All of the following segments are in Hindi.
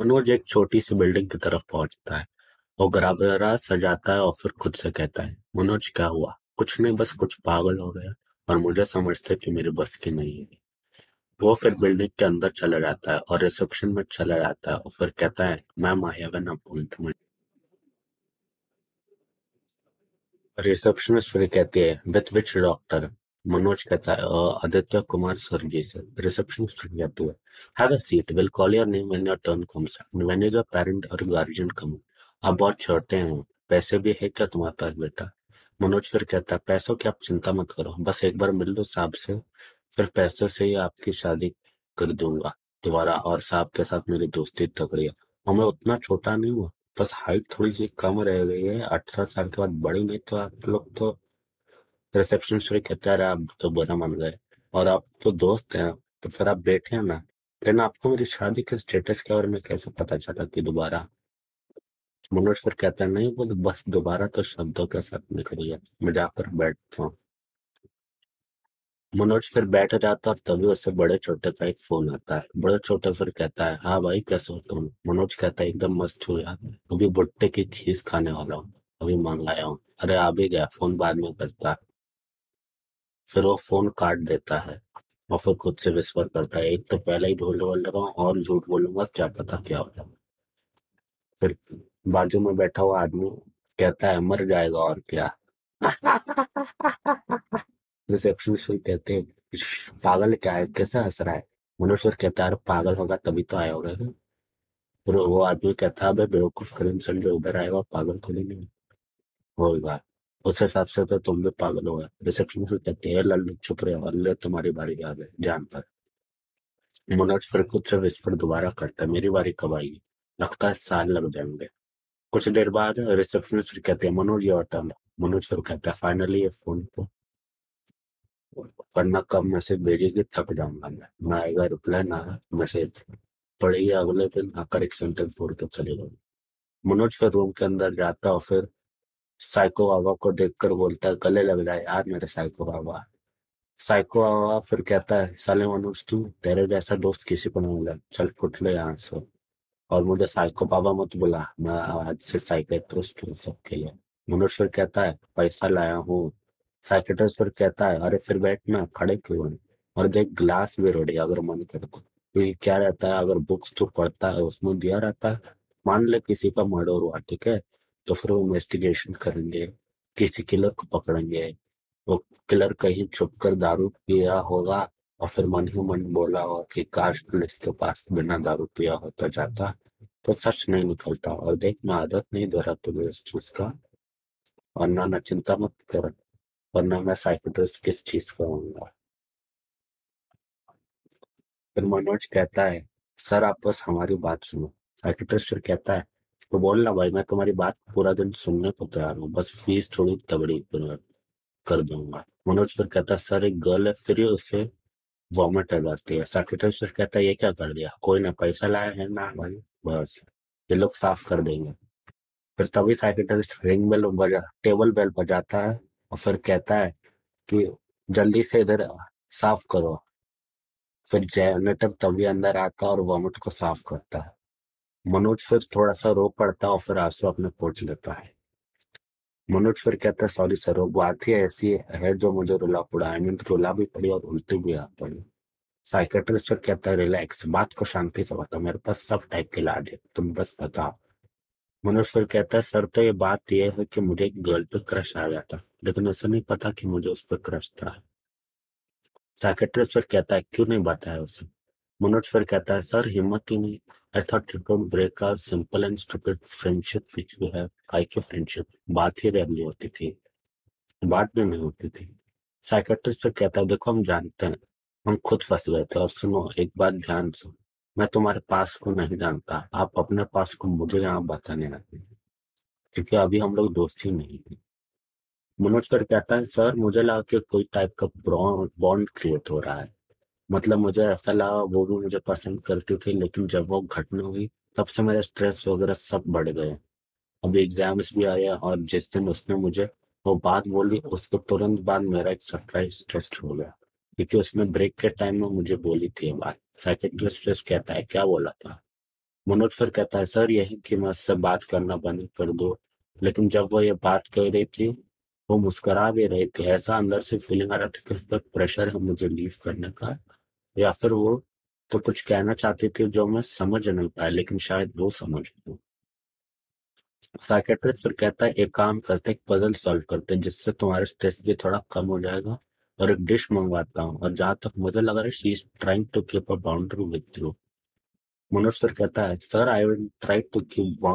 मनोज एक छोटी सी बिल्डिंग की तरफ़ पहुँचता है वो घबरा सजाता है और फिर खुद से कहता है, मनोज, क्या हुआ? कुछ नहीं, बस कुछ पागल हो गया और मुझे समझते कि मेरे बस की नहीं है। वो फिर बिल्डिंग के अंदर चला जाता है और रिसेप्शन में चला जाता है और फिर कहता है, ma'am, I have appointment. Receptionist फिर कहती है, विथ विच डॉक्टर? मनोज कहता है आदित्य कुमार रिसेप्शनिस्ट फिर कहती है have a seat will call your name when your turn comes when is a parent और गार्जियन कम आप बहुत छोटे हैं। पैसे भी है क्या तुम्हारे पास बेटा? मनोज फिर कहता है, पैसों की आप चिंता मत करो। बस एक बार मिल लो साहब से, फिर पैसों से ही आपकी शादी कर दूँगा। दोबारा और साहब के साथ मेरी दोस्ती तगड़ी है। और मैं उतना छोटा नहीं हुआ बस हाइट थोड़ी सी कम रह गई है। अठारह साल के बाद बड़ी नहीं तो आप लोग तो रिसेप्शनिस्ट भी कहता है, आप तो बुरा मान गए और आप तो दोस्त हैं तो फिर आप बैठे हैं ना लेकिन आपको मेरी शादी के स्टेटस के बारे में कैसे पता चला कि दोबारा? मनोज फिर कहता है, नहीं, वो तो बस दोबारा तो शब्दों के साथ निकली है, मैं जाकर बैठता हूँ। मनोज फिर बैठ जाता और तभी उसे बड़े छोटे का एक फ़ोन आता है। बड़े छोटे फिर कहता है हाँ भाई, कैसे हो तुम? मनोज कहता है, एकदम मस्त हो यार, अभी भुट्टे की खीस खाने वाला हूँ, अभी मंगाया हूँ। अरे, आ भी गया फ़ोन बाद में करता है। फिर वो फ़ोन काट देता है और फिर खुद से विस्पर करता है, एक तो पहले ही ढोल रहा हूँ और झूठ बोलूँगा, क्या पता क्या होगा फिर बाजू में बैठा हुआ आदमी कहता है, मर जाएगा और क्या? रिसेप्शनिस्ट कहते हैं, पागल क्या है? कैसे हंस रहा है? फिर कहता है, "अरे पागल होगा तभी तो आया होगा फिर वो आदमी कहता है, "अबे बेवकूफ़ करीम समझो उधर आएगा पागल थोड़ी नहीं होगा उस हिसाब से तो तुम भी पागल हो गए। रिसेप्शनिस्ट कहते हैं लल्लू चुप रहे और ले तुम्हारी बारी आ गई जान पर। मनोज फिर कुछ से विस्फोट दोबारा करता मेरी बारी कब आएगी? लगता है साल लग जाएँगे कुछ देर बाद रिसेप्शनिस्ट कहते हैं, मनोज योर टर्न मनोज फिर कहता है, फाइनली ये फ़ोन पे वरना कब मैसेज भेजेगी, थक जाऊँगा मैं। ना आएगा रिप्लाई ना मैसेज पढ़ेगी अगले दिन, आकर एक सेंटेंस बोल के चले जाऊँगा। मनोज फिर रूम के अंदर जाता और फिर साइको बाबा को देखकर बोलता है, गले लग जाए यार मेरे साइको बाबा। साइको बाबा फिर कहता है, साले मनोज, तू तेरे जैसा दोस्त किसी को नहीं मिला। चल फुट ले यहाँ से। और मुझे साइको बाबा मत बुला, मैं आज से साइकेट्रिस्ट हूँ सबके लिए। मनोज फिर कहता है, पैसा लाया हूँ। साइकेट्रिस्ट फिर कहता है, अरे फिर बैठ ना, खड़े क्यों और देख ग्लास भी रेडी अगर मन करे तो। क्योंकि क्या रहता है, अगर बुक्स तो पढ़ता है, उसमें दिया रहता है। मान ले किसी का मर्डर हुआ, ठीक है? तो फिर वो इन्वेस्टिगेशन करेंगे, किसी किलर को पकड़ेंगे। वो किलर कहीं छुप कर दारू पिया होगा और फिर मन ही मन बोला होगा कि काश पुलिस के पास बिना दारू पिया होता जाता तो सच नहीं निकलता। और देख मैं आदत नहीं दे रहा तुम्हें इस चीज़ का। और ना ना चिंता मत कर, वरना मैं साइकोट्रिस्ट किस चीज़ का होऊँगा। फिर मनोज कहता है, सर, आप बस हमारी बात सुनो। साइकोट्रिस्ट फिर कहता है तो बोल ना भाई, मैं तुम्हारी बात पूरा दिन सुनने को तैयार हूँ। बस फ़ीस थोड़ी तगड़ी कर दूँगा। मनोज फिर कहता, सर, एक गर्ल है, फिर उसे वॉमिट आ जाती है। साइकोट्रिस्ट फिर कहता है ये क्या कर दिया? कोई ना, पैसा लाया है ना भाई, बस। ये लोग साफ़ कर देंगे। फिर तभी साइकोट्रिस्ट रिंग बेल बजा टेबल बेल बजाता है और फिर कहता है कि, जल्दी से इधर साफ़ करो। फिर जनरेटर तभी अंदर आता है और वॉमिट को साफ़ करता है। मनोज फिर थोड़ा सा रो पड़ता और फिर आँसू अपने पोछ लेता है। मनोज फिर कहता है सॉरी सर वो बात ही ऐसी है जो मुझे रुला पड़ा आई मीन रुला भी पड़ी और उल्टी भी आ पड़ी। साइकेट्रिस्ट फिर कहता है रिलैक्स बात को शांति से बताओ। मेरे पास सब टाइप के इलाज है, तुम बस बताओ। मनोज फिर कहता है सर तो ये बात यह है कि मुझे एक गर्ल पे क्रश आ गया था, लेकिन ऐसा नहीं पता कि मुझे उस पर क्रश था। साइकेट्रिस्ट फिर कहता है, क्यों नहीं बताया उसे? मनोज फिर कहता है सर हिम्मत ही नहीं I thought it would break our simple and stupid friendship which we have काई की फ्रेंडशिप बात ही रेयरली होती थी। बात भी नहीं होती थी। साइकेट्रिस्ट फिर कहता है देखो, हम जानते हैं। हम खुद फंस गए थे। और सुनो, एक बात ध्यान से। मैं तुम्हारे पास को नहीं जानता। आप अपने पास को मुझे यहाँ बताने लगे क्योंकि अभी हम लोग दोस्त ही नहीं थे मनोज फिर कहता है, सर, मुझे लगा कि कोई टाइप का बॉन्ड क्रिएट हो रहा है। मतलब मुझे ऐसा लगा वो भी मुझे पसंद करती थी, लेकिन जब वो घटना हुई, तब से मेरे स्ट्रेस वगैरह सब बढ़ गए। अभी एग्ज़ाम्स भी आया और जिस दिन उसने मुझे वो बात बोली, उसके तुरंत बाद मेरा एक सरप्राइज़ टेस्ट हो गया, क्योंकि उसने ब्रेक के टाइम में मुझे बोली थी बात। साइकेट्रिस्ट कहता है, क्या बोला था? मनोज फिर कहता है, सर, यही कि मैं उससे बात करना बंद कर दो। लेकिन जब वो ये बात कह रही थी, वो मुस्कुरा भी रही थी। ऐसा अंदर से फीलिंग आ रहा था कि उस पर प्रेशर है मुझे लीव करने का। या फिर वो तो कुछ कहना चाहती थी जो मैं समझ नहीं पाया, लेकिन शायद वो समझ साइकेट्रिस्ट फिर कहता है, एक काम करते एक पजल सॉल्व करते हैं, जिससे तुम्हारा स्ट्रेस भी थोड़ा कम हो जाएगा और एक डिश मंगवाता हूँ। और जहाँ तक मुझे लग रहा है she is trying to keep a boundary with you Manoj sir कहता है sir I will try to keep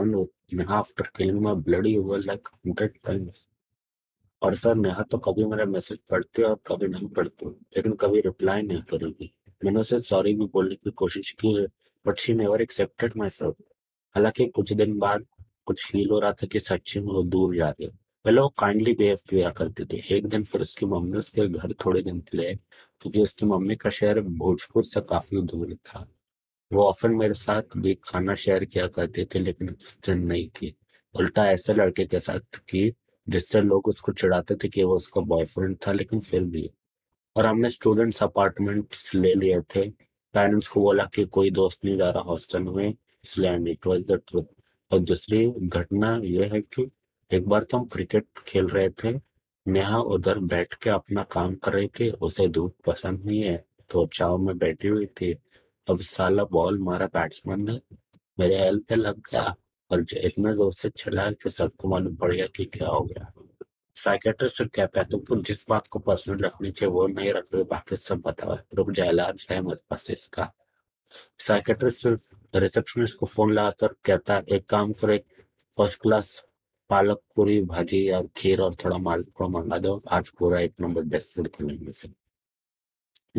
Neha after killing my bloody over like hundred times और सर नेहा तो कभी मेरा मैसेज पढ़ती है और कभी नहीं पढ़ती, लेकिन कभी रिप्लाई नहीं करेगी। मैंने उसे सॉरी भी बोलने की कोशिश की but she never accepted myself हालाँकि कुछ दिन बाद कुछ फील हो रहा था कि सच्ची में वो दूर जा रही पहले वो काइंडली बिहेव किया करती थी। एक दिन फिर उसकी मम्मी उसके घर थोड़े दिन के लिए, क्योंकि उसकी मम्मी का शहर भोजपुर से काफ़ी दूर था। वो ऑफन मेरे साथ भी खाना शेयर किया करते थे, लेकिन उस दिन नहीं की। उल्टा ऐसे लड़के के साथ की, जिससे लोग उसको चिढ़ाते थे कि वो उसका बॉयफ्रेंड था, लेकिन फिर भी। और हमने स्टूडेंट्स अपार्टमेंट्स ले लिए थे। पेरेंट्स को बोला कि कोई दोस्त नहीं जा रहा हॉस्टल में, इसलिए and it was the truth और दूसरी घटना यह है कि एक बार तो हम क्रिकेट खेल रहे थे, नेहा उधर बैठ के अपना काम कर रही थी, उसे धूप पसंद नहीं है तो चाव में बैठी हुई थी। अब साला बॉल मारा बैट्समैन ने, मेरे एल पे लग गया, और इतना ज़ोर से चला कि सबको मालूम पड़ गया कि क्या हो गया। साइकेट्रिस्ट फिर कहता है तुमको जिस बात को पर्सनल रखनी चाहिए, वो नहीं रख रहे बाकी सब बताओ। रुक जा इलाज है मेरे पास इसका। साइकेट्रिस्ट रिसेप्शनिस्ट को फ़ोन लगाकर कहता है, एक काम करो, एक फ़र्स्ट क्लास पालक पूरी, भाजी और खीर और थोड़ा मालपुआ मंगा दो। आज पूरा एक नंबर बेस्ट फ़ूड खिलाएँगे से।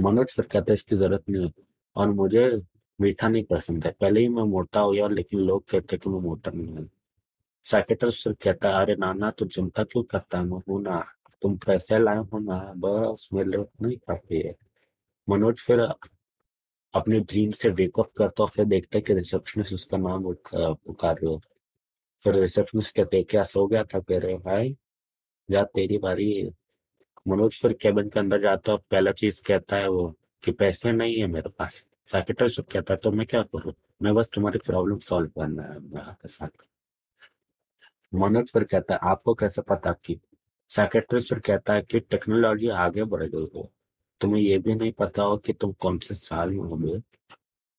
मनोज फिर कहते हैं, इसकी ज़रूरत नहीं है। और मुझे मीठा नहीं पसंद है। पहले ही मैं मोटा हो गया लेकिन लोग कहते हैं कि मैं मोटा नहीं हूँ। साइकेट्रिस्ट फिर कहता है अरे नाना तो चिंता क्यों करता है मैं ना तुम पैसे लाए हो ना बस मेरे लिए नहीं काफ़ी है मनोज फिर अपने ड्रीम से वेकअप करता और फिर देखता है कि रिसेप्शनिस्ट उसका नाम पुकार रहे हो फिर रिसेप्शनिस्ट कहते क्या सो गया था कह भाई या तेरी बारी मनोज फिर कैबिन के अंदर जाता है पहला चीज़ कहता है वो कि पैसे नहीं है मेरे पास साइकेट्रिस्ट कहता है तो मैं क्या करूँ मैं बस तुम्हारी प्रॉब्लम सॉल्व करना है साथ मनोज फिर कहता है, आपको कैसे पता कि साइकेट्रिस्ट फिर कहता है कि टेक्नोलॉजी आगे बढ़ गई हो तुम्हें ये भी नहीं पता हो कि तुम कौन से साल में हो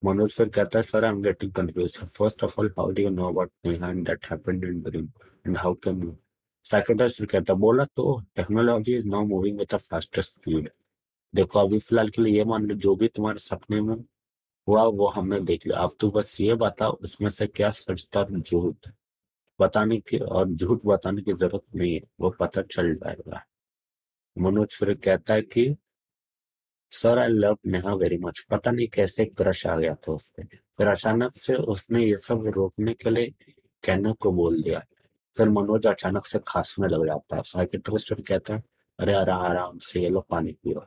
मनोज फिर कहता है sir I am getting confuse first of all how do you know about Neha and that happened in dream and how can you psychiatrist फिर कहता है, बोला तो technology is now moving with the fastest speed देखो, अभी फ़िलहाल के लिए ये मान लो, जो भी तुम्हारे सपने में हुआ, वो हमने देख लिया। अब तू बस ये बता उसमें से क्या सच था और झूठ? बताने की और झूठ बताने की ज़रूरत नहीं है, वो पता चल जाएगा। मनोज फिर कहता है कि sir I love Neha very much पता नहीं कैसे क्रश आ गया था उस फिर अचानक से उसने ये सब रोकने के लिए कहने को बोल दिया। फिर मनोज अचानक से खांसने लग जाता है। साइकेट्रिस्ट फिर कहता है, अरे आराम आराम से ये लो पानी पियो।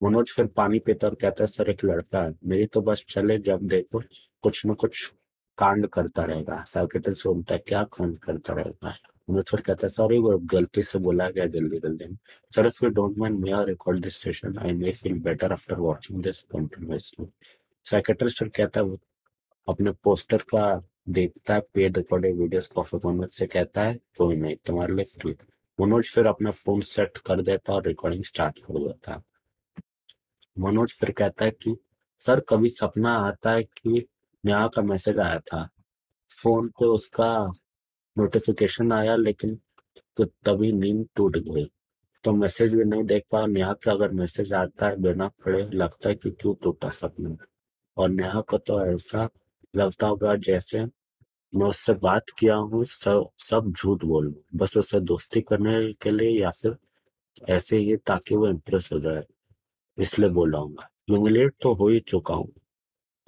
मनोज फिर पानी पीता और कहता है सर एक लड़का है, मेरी तो बस चले, जब देखो, कुछ न कुछ कांड करता रहेगा साइकेट्रिस्ट बोलता है क्या कांड करता रहेगा मनोज फिर कहता है सॉरी वो गलती से बोला गया जल्दी जल्दी में Sir, if you don't mind, may I record this session? I may feel better after watching this continuously. Psychiatrist कहता है अपने पोस्टर का देखता है पेड रिकॉर्डेड वीडियोस को फिर मनोज से कहता है कोई नहीं तुम्हारे लिए फ्री मनोज फिर अपना फ़ोन सेट कर देता और रिकॉर्डिंग स्टार्ट कर देता मनोज फिर कहता है कि सर कभी सपना आता है कि नेहा का मैसेज आया था। फ़ोन पे उसका नोटिफिकेशन आया, लेकिन तो तभी नींद टूट गई। तो मैसेज भी नहीं देख पा नेहा का अगर मैसेज आता है बिना पड़े, लगता है कि क्यों टूटा सपना और नेहा को तो ऐसा लगता होगा जैसे मैं उससे बात किया हूँ, सब सब झूठ बोल बस उससे दोस्ती करने के लिए या फिर ऐसे ही ताकि वो इम्प्रेस हो जाए, इसलिए बोल रहा हूँ तो हो ही चुका हूँ।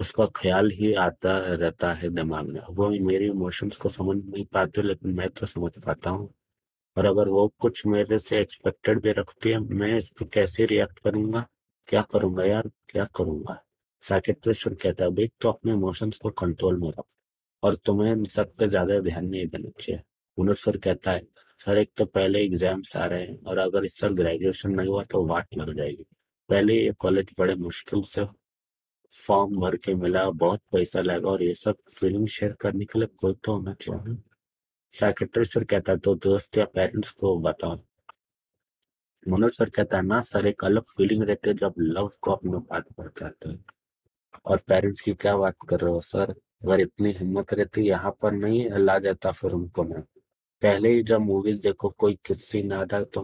उसका ख्याल ही आता रहता है दिमाग में। वो मेरे इमोशंस को समझ नहीं पाते, लेकिन मैं तो समझ पाता हूँ। और अगर वो कुछ मेरे से एक्सपेक्टेड भी रखती है, मैं इस पर कैसे रिएक्ट करूँगा? क्या करूँगा यार? क्या करूँगा? साइकेट्रिस्ट कहता है, देख तो अपने इमोशंस को कंट्रोल में रख और तुम्हें इन सब पे ज़्यादा ध्यान नहीं देना चाहिए। मनोज कहता है, सर, एक तो पहले एग्ज़ाम्स आ रहे हैं और अगर इस साल ग्रेजुएशन नहीं हुआ तो वाट लग जाएगी। पहले ये कॉलेज बड़े मुश्किल से फॉर्म भर के मिला, बहुत पैसा लगा और ये सब फीलिंग शेयर करने के लिए कोई तो होना चाहिए। साइकेट्रिस्ट सर कहता है तो दोस्त या पेरेंट्स को बताओ। मनोज सर कहता है ना सर, एक अलग फीलिंग रहती है जब लव को अपने बात पर जाते हैं। और पेरेंट्स की क्या बात कर रहे हो सर? अगर इतनी हिम्मत रहती, यहाँ पर नहीं ला जाता फिर उनको मैं पहले ही जब मूवीज़ देखो, कोई किसी ना डाल तो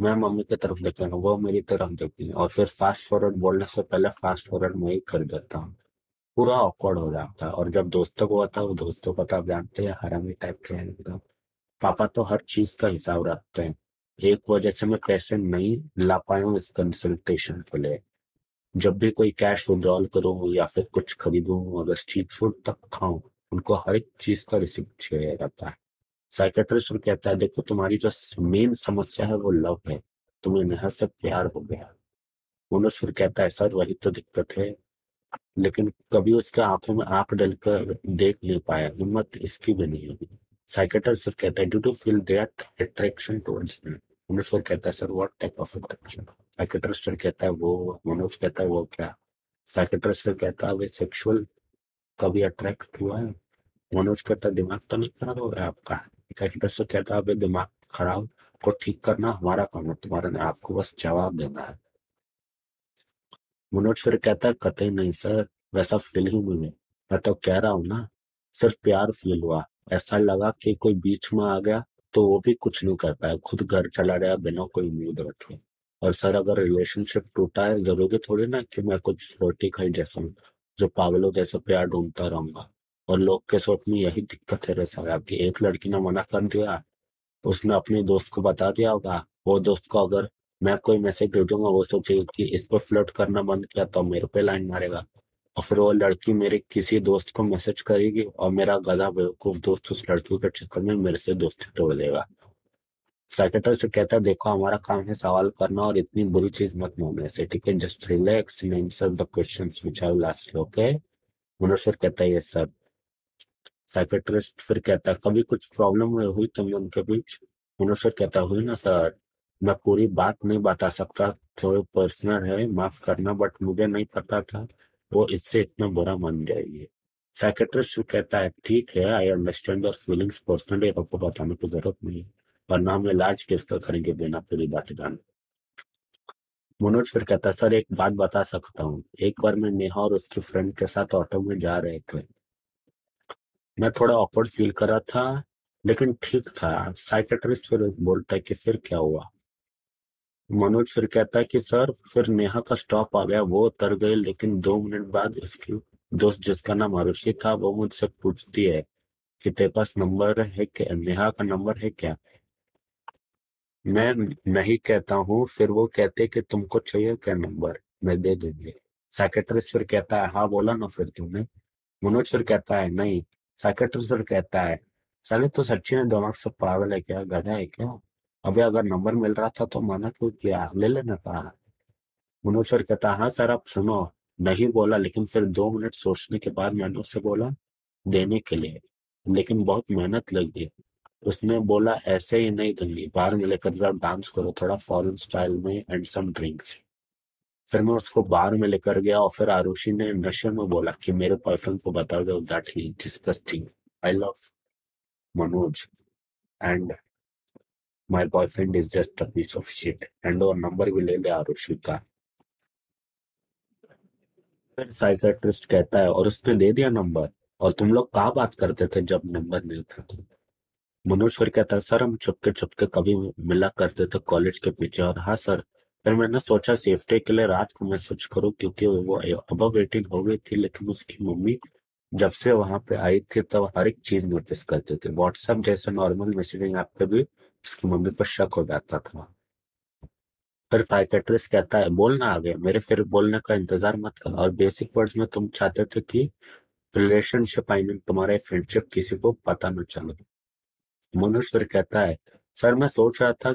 मैं मम्मी की तरफ़ देखा वो मेरी तरफ़ देखी और फिर फास्ट फॉरवर्ड बोलने से पहले फास्ट फॉरवर्ड मैं ही कर देता हूँ। पूरा ऑकवर्ड हो जाता है और जब दोस्तों को होता है, वो दोस्तों को तो आप जानते हैं हरामी टाइप के हैं एकदम। पापा तो हर चीज़ का हिसाब रखते हैं। एक वजह से मैं पैसे नहीं ला पाया हूँ इस कंसल्टेशन के लिए। जब भी कोई कैश विड्रॉल करूँ या फिर कुछ खरीदूं, अगर स्ट्रीट फ़ूड तक खाऊं, उनको हर एक चीज़ का रिसिप्ट चाहिए रहता है। साइकेट्रिस्ट कहता है, देखो, तुम्हारी जो मेन समस्या है वो लव है, तुम्हें नेहा से प्यार हो गया। मनोज फिर कहता है, सर, वही तो दिक्कत है। लेकिन कभी उसके आँखों में आँख डलकर देख नहीं पाया, हिम्मत इसकी भी नहीं होगी साइकेट्रिस्ट कहता है do to feel that attraction towards me Manoj फिर कहता है sir what type of attraction psychiatrist कहता है, वो मनोज कहता है, वो क्या? साइकेट्रिस्ट कहता है वे सेक्सुअल कभी अट्रैक्ट हुआ है? मनोज कहता है, दिमाग तो नहीं खराब हो है आपका? कहता है दिमाग खराब, को ठीक करना हमारा काम है, तुम्हारा नहीं आपको बस जवाब देना है। मनोज फिर कहता है कतई नहीं सर, वैसा फील ही है। मैं तो कह रहा हूँ ना, सिर्फ़ प्यार फील हुआ। ऐसा लगा कि कोई बीच में आ गया तो वो भी कुछ नहीं कर पाया। खुद घर चला गया बिना कोई उम्मीद रखे। और सर, अगर रिलेशनशिप टूटा है, ज़रूरी थोड़ी ना कि मैं कुछ रोटी खाई जैसा जो पागलों जैसे प्यार ढूंढता रहूँगा। और लोग के सोच में यही दिक्कत है रे कि एक लड़की ने मना कर दिया, उसने अपने दोस्त को बता दिया होगा। वो दोस्त को अगर मैं कोई मैसेज भेजूँगा, वो सोचेगा कि इस पर फ्लर्ट करना बंद किया तो मेरे पे लाइन मारेगा। और फिर वो लड़की मेरे किसी दोस्त को मैसेज करेगी और मेरा गधा बेवकूफ़ दोस्त उस लड़की के चक्कर में मेरे से दोस्ती तोड़ देगा। सेक्रेटरी से कहता है, देखो, हमारा काम है सवाल करना और इतनी बुरी चीज़ मत मानने। से ठीक है just relax in answer the questions which okay Manoj कहता है यस सर साइकेट्रिस्ट फिर कहता है कभी कुछ प्रॉब्लम हुई तुम उनके बीच? मनोज कहता, हुई ना सर, मैं पूरी बात नहीं बता सकता, थोड़ी पर्सनल है, माफ़ करना बट मुझे नहीं पता था, वो इससे इतना बुरा मान जाएगी साइकेट्रिस्ट कहता है, ठीक है I understand your feelings personally आपको बताने की ज़रूरत नहीं है वरना हम इलाज किसका करेंगे बिना पूरी बात जान। मनोज फिर कहता, सर, एक बात बता सकता हूँ, एक बार मैं नेहा और उसकी फ्रेंड के साथ ऑटो में जा रहे थे मैं थोड़ा ऑकवर्ड फील कर रहा था, लेकिन ठीक था। साइकेट्रिस्ट फिर बोलता है कि फिर क्या हुआ? मनोज फिर कहता है कि सर, फिर नेहा का स्टॉप आ गया, वो उतर गए, लेकिन दो मिनट बाद उसकी दोस्त जिसका नाम आरुषि था, वो मुझसे पूछती है कि तेरे पास नंबर है क्या? नेहा का नंबर है क्या? मैं नहीं कहता हूँ, फिर वो कहते कि तुमको चाहिए क्या नंबर मैं दे दूँगी। साइकेट्रिस्ट फिर कहता है हाँ बोला ना फिर तुमने मनोज फिर कहता है, नहीं साइकेट्रिस्ट फिर कहता है चले तो सच्ची में दिमाग से पागल है क्या? गधा है क्या? अभी अगर नंबर मिल रहा था तो माना क्यों किया? ले लेना था मनोज फिर कहता हाँ सर आप सुनो। नहीं बोला, लेकिन फिर दो मिनट सोचने के बाद मैंने उससे बोला, देने के लिए। लेकिन बहुत मेहनत लगी। उसने बोला, ऐसे ही नहीं दूँगी। बाहर में लेकर डांस करो, थोड़ा फॉरन स्टाइल में एंड सम ड्रिंक्स फिर मैं उसको बार में लेकर गया और फिर आरुषि ने नशे में बोला कि मेरे बॉयफ्रेंड को बता दो that he disgusting I love Manoj and my boyfriend is just a piece of shit and और नंबर भी ले ले आरुषि का। फिर साइकेट्रिस्ट कहता है, और उसने दे दिया नंबर और तुम लोग कहा बात करते थे जब नंबर नहीं था? मनोज फिर कहता है, सर, हम चुपके चुपके कभी मिला करते थे कॉलेज के पीछे? और हाँ सर फिर मैंने सोचा सेफ्टी के लिए रात को मैसेज करूँ क्योंकि वो अब एटीन हो गई थी, लेकिन उसकी मम्मी जब से वहाँ पे आई थी तब हर एक चीज़ नोटिस करते थे। व्हाट्सएप जैसे नॉर्मल मैसेजिंग ऐप पे भी उसकी मम्मी को शक हो जाता था। फिर साइकेट्रिस्ट कहता है बोलना आगे, मेरे फिर बोलने का इंतज़ार मत कर। और बेसिक वर्ड्स में तुम चाहते थे कि रिलेशनशिप आई मीन तुम्हारे फ्रेंडशिप किसी को पता न चले। मनुष्य कहता है, सर, मैं सोच रहा था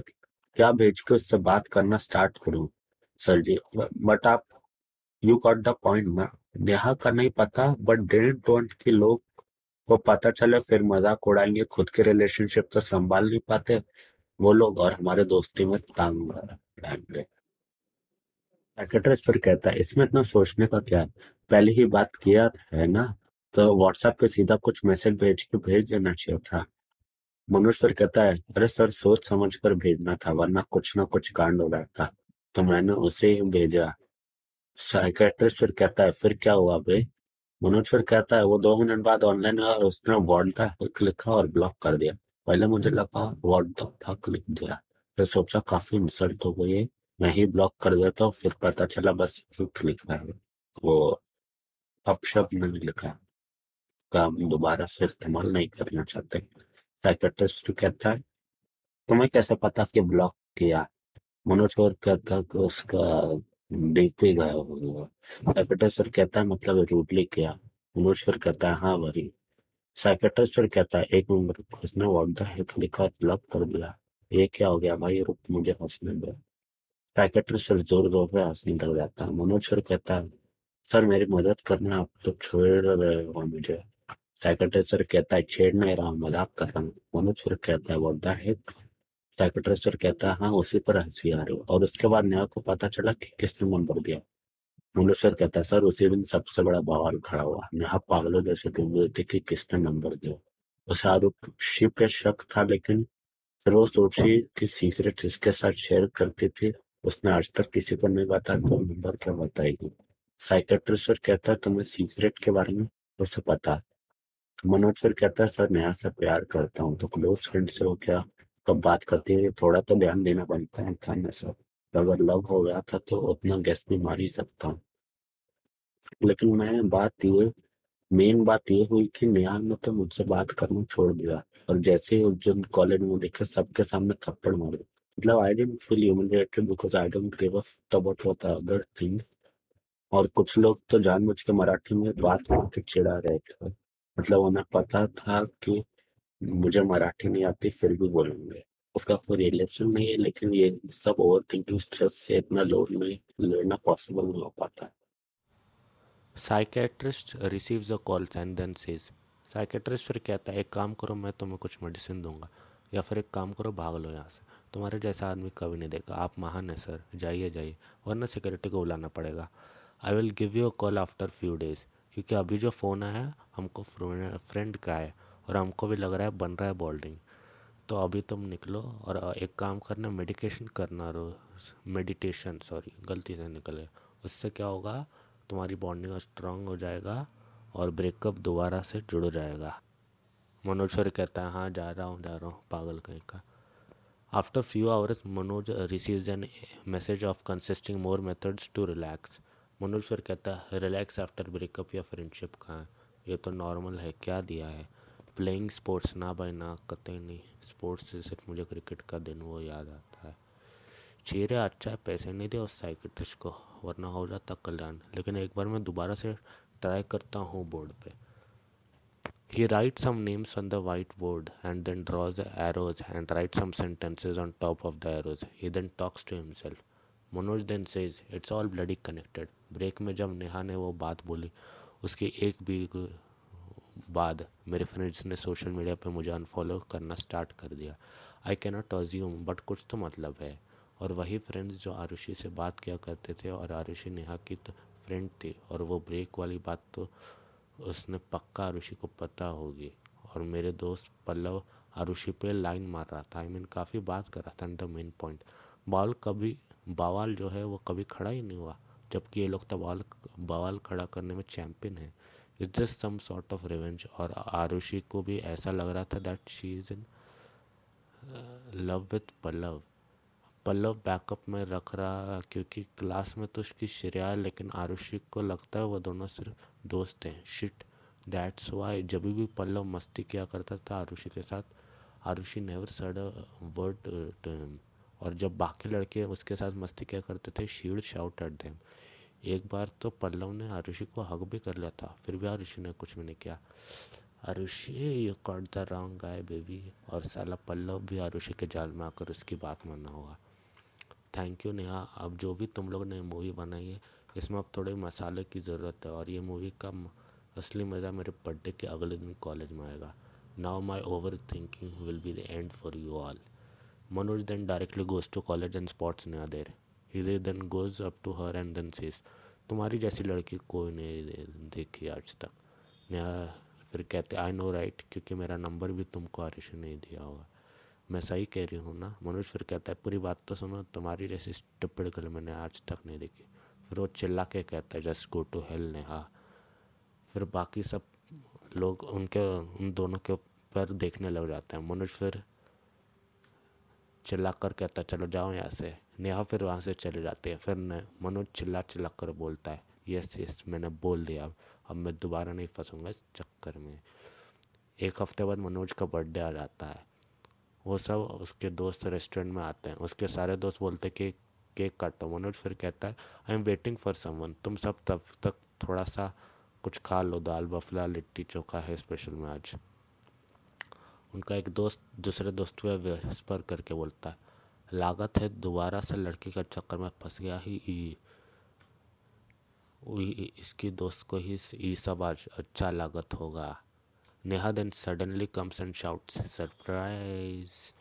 क्या भेज के उससे बात करना स्टार्ट करूँ? सर जी बट आप यू गॉट द पॉइंट ना? नेहा का नहीं पता बट डेंट वॉन्ट कि लोग को पता चले, फिर मज़ाक उड़ाएँगे, खुद के रिलेशनशिप तो संभाल नहीं पाते। वो लोग और हमारे दोस्ती में तांग रहेंगे साइकेट्रिस्ट फिर कहता है, इसमें इतना सोचने का क्या? है पहले ही बात किया है ना? तो व्हाट्सएप पे सीधा कुछ मैसेज भेज के भेज देना चाहिए था। फिर कहता है, अरे सर, सोच समझ कर भेजना था, वरना कुछ ना कुछ कांड हो था तो मैंने उसे ही भेजा। साइकेट्रिस्ट फिर कहता है, फिर क्या हुआ भाई? मनोज फिर कहता है, वो दो मिनट बाद ऑनलाइन हुआ और उसने वर्ड था, लिखा और ब्लॉक कर दिया। पहले मुझे लगा वर्ड द फक लिख दिया। फिर सोचा काफ़ी इंसल्ट हो गई है, मैं ही ब्लॉक कर देता हूँ फिर पता चला बस लिख लिखा है, वो अपशब्द नहीं लिखा। का हम दोबारा से इस्तेमाल नहीं करना चाहते। कहता है तुम्हें कैसे पता कि ब्लॉक किया? मनोज और कहता कि उसका डीपी गया साइकेट्रिस्ट कहता है मतलब रूटली किया। मनोज फिर कहता है हाँ वही। साइकेट्रिस्ट कहता है, एक मिनट उसने व्हाट द हेक लिखा ब्लॉक कर दिया। ये क्या हो गया भाई? रुक, मुझे हंसने दो। साइकेट्रिस्ट ज़ोर ज़ोर पे हंसने लग जाता है। मनोज फिर कहता है सर मेरी मदद करना, आप तो छोड़ रहे हो मुझे। साइकेट्रिस्ट फिर कहता है, छेड़ नहीं रहा मज़ाक कर रहा हूँ। मनोज फिर कहता है द हेक साइकेट्रिस्ट फिर कहता है हाँ उसी पर हँसी आ रही और उसके बाद नेहा को पता चला कि किसने नंबर दिया मनोज सर कहता है, सर, उसी दिन सबसे बड़ा बवाल खड़ा हुआ। नेहा पागलों जैसे ढूंढ रही थी कि किसने नंबर दिया उसे आरोपी पे शक था, लेकिन फिर वो सोची कि सीक्रेट जिसके साथ शेयर करती थी, उसने आज तक किसी को नहीं बताया तो नंबर क्या बताएगी? साइकेट्रिस्ट सर कहता है, तुम्हें सीक्रेट के बारे में उसे पता? है मनोज सर कहता है, सर नेहा से प्यार करता हूँ। तो क्लोज फ्रेंड से हो क्या कब बात करते है? थोड़ा तो ध्यान देना बनता है इंसान में सर। अगर लव हो गया था तो उतना गैस भी मार ही सकता हूँ। लेकिन मैं बात ये मेन बात ये हुई कि नेहा ने तो मुझसे बात करना छोड़ दिया। और जैसे ही उस दिन कॉलेज में देखे, सबके सामने थप्पड़ मारे। मतलब I didn't feel humiliated because I don't give a what the other thing और कुछ लोग तो जानबूझ के मराठी में बात करके चिढ़ा रहे थे। मतलब उन्हें पता था कि मुझे मराठी नहीं आती, फिर भी बोलेंगे। उसका कोई रिलेशन नहीं है, लेकिन ये सब ओवर थिंकिंग स्ट्रेस से इतना लोड नहीं लेना पॉसिबल नहीं हो पाता। Psychiatrist receives a call and then says psychiatrist फिर कहता है, एक काम करो, मैं तुम्हें कुछ मेडिसिन दूँगा। या फिर एक काम करो, भाग लो यहाँ से। तुम्हारे जैसा आदमी कभी नहीं देगा। आप महान है, सर। जाइए जाइए। वरना सिक्योरिटी को बुलाना पड़ेगा। I will give you a call after few days क्योंकि अभी जो फ़ोन आया हमको फ्रेंड का है और हमको भी लग रहा है बन रहा है बॉल्डिंग तो अभी तुम निकलो और एक काम करना मेडिकेशन करना रोज। मेडिटेशन सॉरी गलती से निकले। उससे क्या होगा, तुम्हारी बॉन्डिंग स्ट्रांग हो जाएगा और ब्रेकअप दोबारा से जुड़ जाएगा। मनोज सर कहता है हाँ जा रहा हूँ, जा रहा हूँ, पागल कहीं का। After few hours Manoj receives an message of consisting more methods to relax Manoj मनुष्य कहता है रिलैक्स आफ्टर ब्रेकअप या फ्रेंडशिप का है। ये तो नॉर्मल है, क्या दिया है? प्लेइंग स्पोर्ट्स ना बाय ना कतई नहीं। स्पोर्ट्स से सिर्फ़ मुझे क्रिकेट का दिन वो याद आता है। चेहरे अच्छा है, पैसे नहीं दे उस साइकट्रिस्ट को, वरना हो जाता कल्याण। लेकिन एक बार मैं दोबारा से ट्राई करता हूँ बोर्ड पे। He write some names on the white board and then draws arrows and write some sentences on top of the arrows he then talks to himself Manoj then says it's all bloody connected break में जब नेहा ने वो बात बोली उसके एक भी बाद मेरे फ्रेंड्स ने सोशल मीडिया पे मुझे अनफॉलो करना स्टार्ट कर दिया। आई कैनॉट अज्यूम बट कुछ तो मतलब है। और वही फ्रेंड्स जो आरुषि से बात किया करते थे और आरुषि नेहा की तो फ्रेंड थी और वो ब्रेक वाली बात तो उसने पक्का आरुषि को पता होगी। और मेरे दोस्त पल्लव आरुषि पे लाइन मार रहा था। आई I मीन mean, काफ़ी बात कर रहा था and the main point ball कभी बवाल जो है वो कभी खड़ा ही नहीं हुआ। जबकि ये लोग तो बॉल बवाल खड़ा करने में चैम्पियन है। It's just some sort of revenge और आरुषि को भी ऐसा लग रहा था that she is in love with Pallav. Pallav backup में रख रहा, क्योंकि क्लास में तो उसकी श्रेया लेकिन आरुषि को लगता है वो दोनों सिर्फ़ दोस्त हैं। शिट दैट्स वाई जब भी पल्लव मस्ती किया करता था आरुषि के साथ, Arushi never said word to him और जब बाकी लड़के उसके साथ मस्ती किया करते थे शीड शाउट एट देम एक बार तो पल्लव ने आरुषि को हक भी कर लिया था, फिर भी आरुषि ने कुछ भी नहीं किया। Arushi, you caught the wrong guy baby? और साला पल्लव भी आरुषि के जाल में आकर उसकी बात मानना होगा। Thank you Neha. अब जो भी तुम लोग ने मूवी बनाई है, इसमें अब थोड़े मसाले की ज़रूरत है, और ये मूवी का असली मज़ा मेरे बर्थडे के अगले दिन कॉलेज में आएगा। Now my overthinking will be the end for you all Manoj then directly goes to college and spots Neha there. इधर then goes up to her and then says तुम्हारी जैसी लड़की कोई नहीं देखी आज तक नेहा फिर कहते आई नो राइट क्योंकि मेरा नंबर भी तुमको आरिश नहीं दिया होगा मैं सही कह रही हूँ ना? मनोज फिर कहता है, पूरी बात तो सुनो, तुम्हारी जैसी स्टुपिड गर्ल मैंने आज तक नहीं देखी फिर वो चिल्ला के कहता है just go to hell Neha. फिर बाकी सब लोग उनके, उन दोनों के ऊपर देखने लग जाते हैं। मनोज फिर चिल्ला कर कहता चलो जाओ यहाँ से। नेहा फिर वहाँ से चले जाते हैं। फिर मनोज चिल्ला चिल्ला कर बोलता है, यस यस, मैंने बोल दिया, अब अब मैं दोबारा नहीं फंसूँगा इस चक्कर में। एक हफ़्ते बाद मनोज का बर्थडे आ जाता है। वो सब उसके दोस्त रेस्टोरेंट में आते हैं। उसके सारे दोस्त बोलते हैं कि केक काटो। मनोज फिर कहता है I am waiting for someone तुम सब तब तक थोड़ा सा कुछ खा लो, दाल, बफला, लिट्टी, चोखा है स्पेशल में आज। उनका एक दोस्त, दूसरे दोस्त पे विस्पर करके बोलता है लागत है, दोबारा से लड़की का चक्कर में फंस गया ही, ई इसकी दोस्त को ही ये सब आज अच्छा लागत होगा। Neha then suddenly comes and shouts, surprise.